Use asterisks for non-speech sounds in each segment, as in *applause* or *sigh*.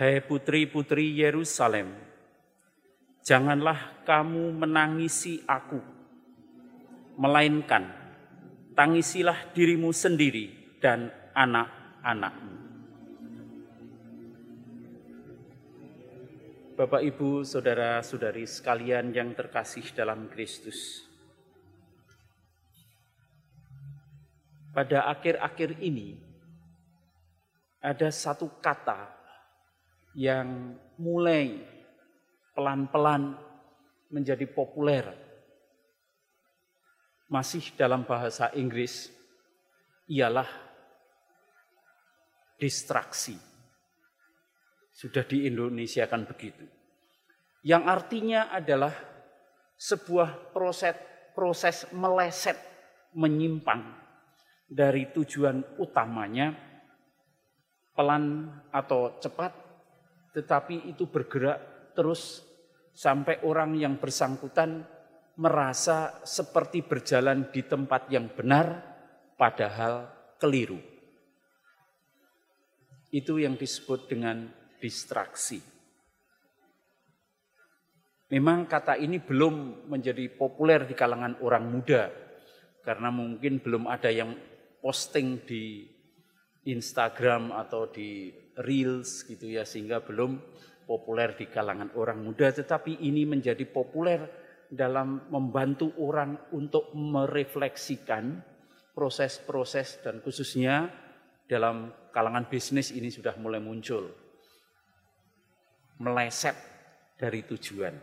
Hai putri-putri Yerusalem, janganlah kamu menangisi aku, melainkan tangisilah dirimu sendiri dan anak-anakmu. Bapak, Ibu, saudara-saudari sekalian yang terkasih dalam Kristus. Pada akhir-akhir ini ada satu kata yang mulai pelan-pelan menjadi populer. Masih dalam bahasa Inggris, ialah distraksi. Sudah di Indonesia kan begitu. Yang artinya adalah sebuah proses proses meleset, menyimpang dari tujuan utamanya pelan atau cepat tetapi itu bergerak terus sampai orang yang bersangkutan merasa seperti berjalan di tempat yang benar, padahal keliru. Itu yang disebut dengan distraksi. Memang kata ini belum menjadi populer di kalangan orang muda, karena mungkin belum ada yang posting di Instagram atau di reels gitu ya sehingga belum populer di kalangan orang muda. Tetapi ini menjadi populer dalam membantu orang untuk merefleksikan proses-proses dan khususnya dalam kalangan bisnis ini sudah mulai muncul. Meleset dari tujuan.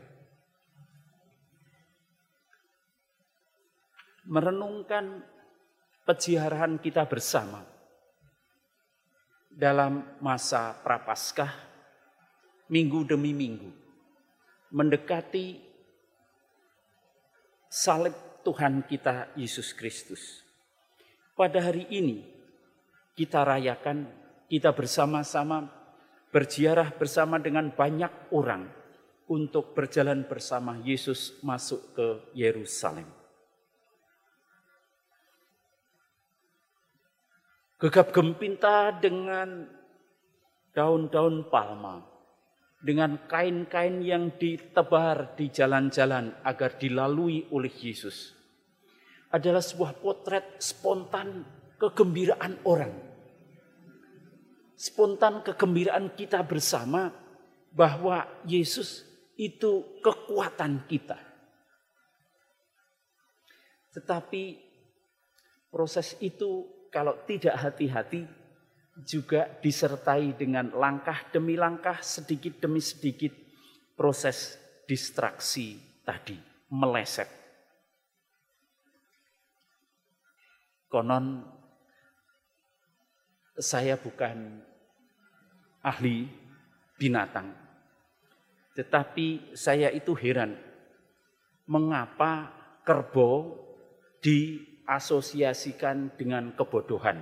Merenungkan peziarahan kita bersama dalam masa prapaskah minggu demi minggu mendekati salib Tuhan kita Yesus Kristus. Pada hari ini kita rayakan, kita bersama-sama berziarah bersama dengan banyak orang untuk berjalan bersama Yesus masuk ke Yerusalem. Gegap gempinta dengan daun-daun palma, dengan kain-kain yang ditebar di jalan-jalan agar dilalui oleh Yesus. Adalah sebuah potret spontan kegembiraan orang. Spontan kegembiraan kita bersama bahwa Yesus itu kekuatan kita. Tetapi proses itu kalau tidak hati-hati juga disertai dengan langkah demi langkah, sedikit demi sedikit proses distraksi tadi, meleset. Konon saya bukan ahli binatang, tetapi saya itu heran mengapa kerbau di asosiasikan dengan kebodohan.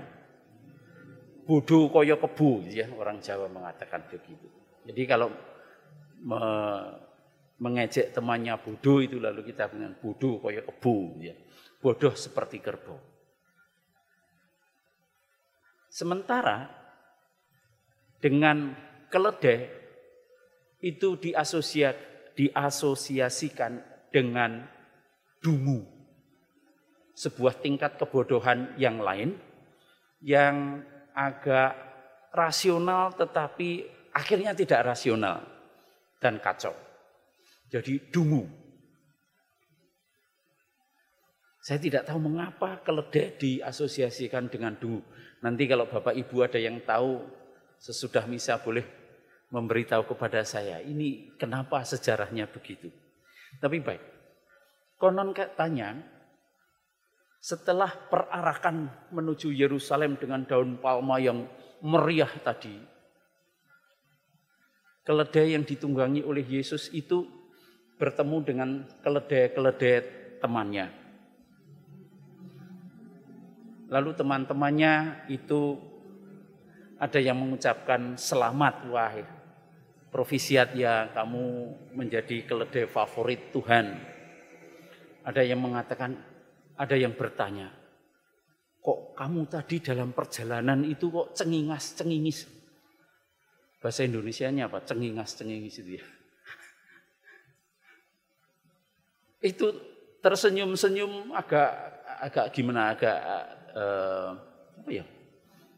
Bodoh koyo kebu, ya orang Jawa mengatakan begitu. Jadi kalau me, mengejek temannya bodoh itu lalu kita dengan bodoh koyo kebu, ya. Bodoh seperti kerbau. Sementara dengan keledai itu diasosiasikan dengan dungu sebuah tingkat kebodohan yang lain yang agak rasional tetapi akhirnya tidak rasional dan kacau. Jadi dungu. Saya tidak tahu mengapa keledai diasosiasikan dengan dungu. Nanti kalau Bapak Ibu ada yang tahu sesudah misa boleh memberitahu kepada saya. Ini kenapa sejarahnya begitu. Tapi baik. Konon tanya, setelah perarakan menuju Yerusalem dengan daun palma yang meriah tadi, keledai yang ditunggangi oleh Yesus itu bertemu dengan keledai-keledai temannya. Lalu teman-temannya itu ada yang mengucapkan selamat wahai profisiat ya kamu menjadi keledai favorit Tuhan. Ada yang mengatakan ada yang bertanya, kok kamu tadi dalam perjalanan itu kok cengingas-cengingis? Bahasa Indonesianya apa? Cengingas-cengingis itu ya. *laughs* Itu tersenyum-senyum agak agak gimana agak uh, apa ya?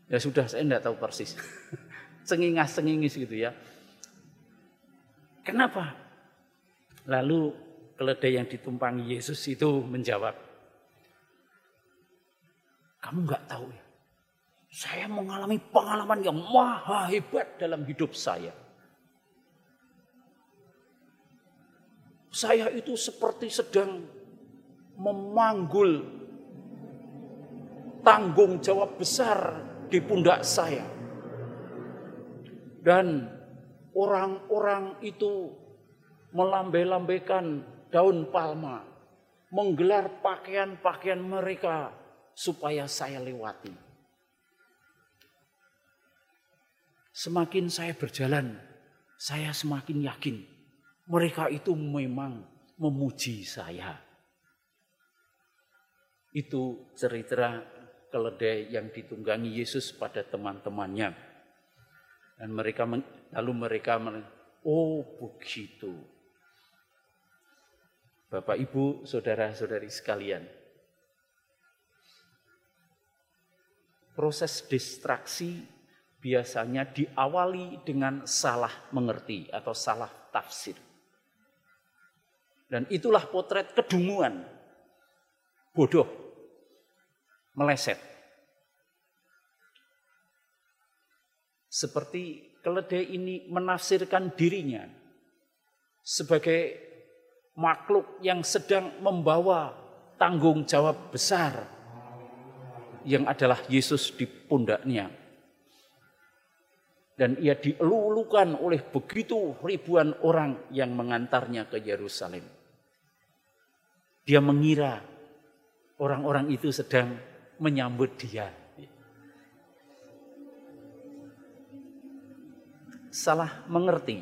Ya sudah saya tidak tahu persis. *laughs* Cengingas-cengingis gitu ya. Kenapa? Lalu keledai yang ditumpangi Yesus itu menjawab, kamu nggak tahu ya? Saya mengalami pengalaman yang maha hebat dalam hidup saya. Saya itu seperti sedang memanggul tanggung jawab besar di pundak saya. Dan orang-orang itu melambai-lambaikan daun palma, menggelar pakaian-pakaian mereka supaya saya lewati. Semakin saya berjalan, saya semakin yakin mereka itu memang memuji saya. Itu cerita keledai yang ditunggangi Yesus pada teman-temannya. Dan mereka lalu mereka oh begitu. Bapak Ibu, saudara-saudari sekalian. Proses distraksi biasanya diawali dengan salah mengerti atau salah tafsir. Dan itulah potret kedunguan, bodoh, meleset. Seperti keledai ini menafsirkan dirinya sebagai makhluk yang sedang membawa tanggung jawab besar yang adalah Yesus di pundaknya dan ia dielulukan oleh begitu ribuan orang yang mengantarnya ke Yerusalem. Dia mengira orang-orang itu sedang menyambut dia. Salah mengerti,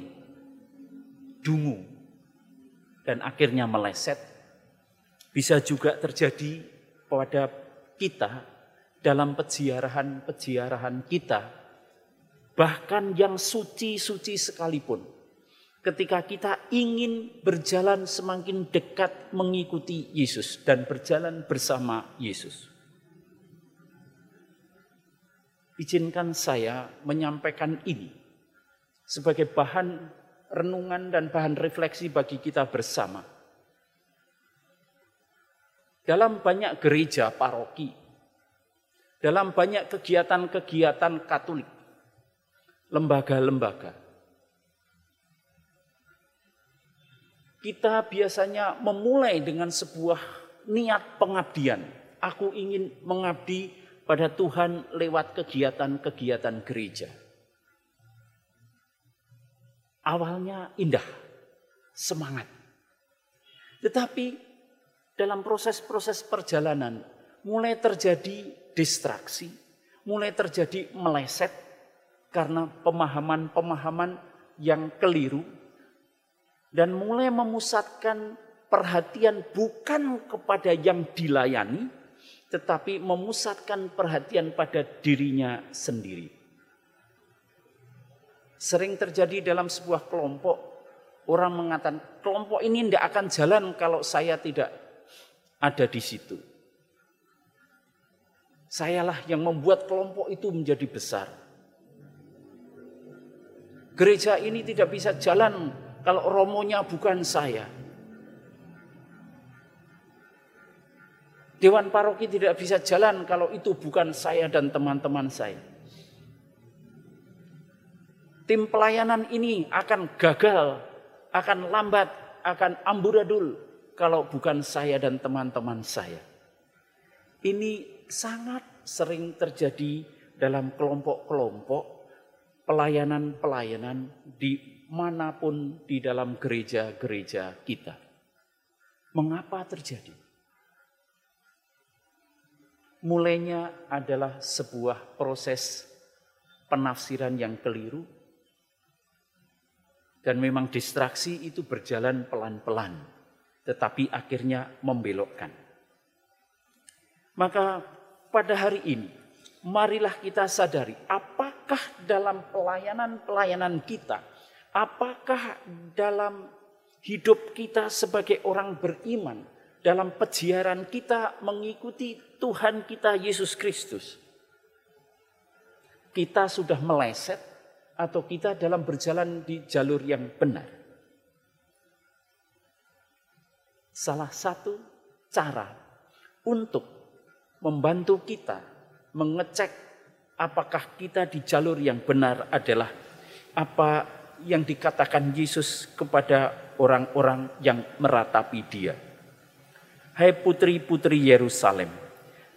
dungu, dan akhirnya meleset. Bisa juga terjadi pada kita dalam peziarahan-peziarahan kita bahkan yang suci-suci sekalipun. Ketika kita ingin berjalan semakin dekat mengikuti Yesus dan berjalan bersama Yesus. Izinkan saya menyampaikan ini sebagai bahan renungan dan bahan refleksi bagi kita bersama. Dalam banyak gereja paroki, dalam banyak kegiatan-kegiatan Katolik, lembaga-lembaga. Kita biasanya memulai dengan sebuah niat pengabdian. Aku ingin mengabdi pada Tuhan lewat kegiatan-kegiatan gereja. Awalnya indah, semangat. Tetapi dalam proses-proses perjalanan mulai terjadi distraksi, mulai terjadi meleset, karena pemahaman-pemahaman yang keliru dan mulai memusatkan perhatian bukan kepada yang dilayani tetapi memusatkan perhatian pada dirinya sendiri. Sering terjadi dalam sebuah kelompok orang mengatakan kelompok ini tidak akan jalan kalau saya tidak ada di situ. Sayalah yang membuat kelompok itu menjadi besar. Gereja ini tidak bisa jalan kalau romonya bukan saya. Dewan paroki tidak bisa jalan kalau itu bukan saya dan teman-teman saya. Tim pelayanan ini akan gagal, akan lambat, akan amburadul kalau bukan saya dan teman-teman saya. Ini sangat sering terjadi dalam kelompok-kelompok pelayanan-pelayanan di mana pun di dalam gereja-gereja kita. Mengapa terjadi? Mulainya adalah sebuah proses penafsiran yang keliru dan memang distraksi itu berjalan pelan-pelan tetapi akhirnya membelokkan. Maka pada hari ini marilah kita sadari apa apakah dalam pelayanan-pelayanan kita, apakah dalam hidup kita sebagai orang beriman, dalam pejiaran kita mengikuti Tuhan kita Yesus Kristus, kita sudah meleset atau kita dalam berjalan di jalur yang benar. Salah satu cara untuk membantu kita mengecek apakah kita di jalur yang benar adalah apa yang dikatakan Yesus kepada orang-orang yang meratapi dia. Hai putri-putri Yerusalem,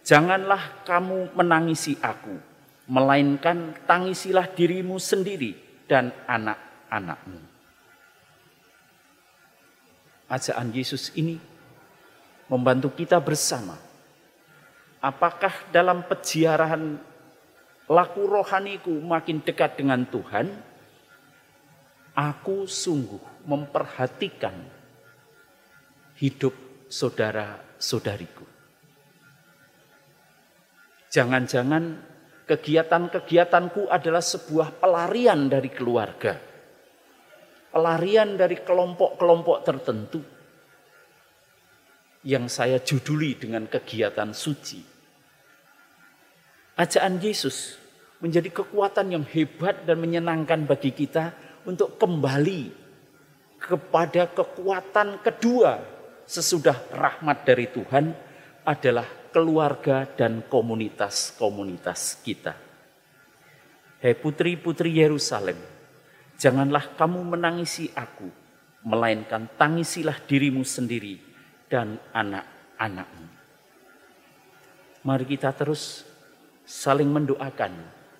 janganlah kamu menangisi aku, melainkan tangisilah dirimu sendiri dan anak-anakmu. Ajaan Yesus ini membantu kita bersama. Apakah dalam peziarahan laku rohaniku makin dekat dengan Tuhan, aku sungguh memperhatikan hidup saudara-saudariku. Jangan-jangan kegiatan-kegiatanku adalah sebuah pelarian dari keluarga. Pelarian dari kelompok-kelompok tertentu yang saya juduli dengan kegiatan suci. Ajaan Yesus menjadi kekuatan yang hebat dan menyenangkan bagi kita untuk kembali kepada kekuatan kedua sesudah rahmat dari Tuhan adalah keluarga dan komunitas-komunitas kita. Hei putri-putri Yerusalem, janganlah kamu menangisi aku, melainkan tangisilah dirimu sendiri dan anak-anakmu. Mari kita terus saling mendoakan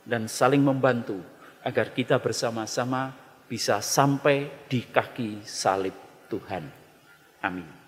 dan saling membantu agar kita bersama-sama bisa sampai di kaki salib Tuhan. Amin.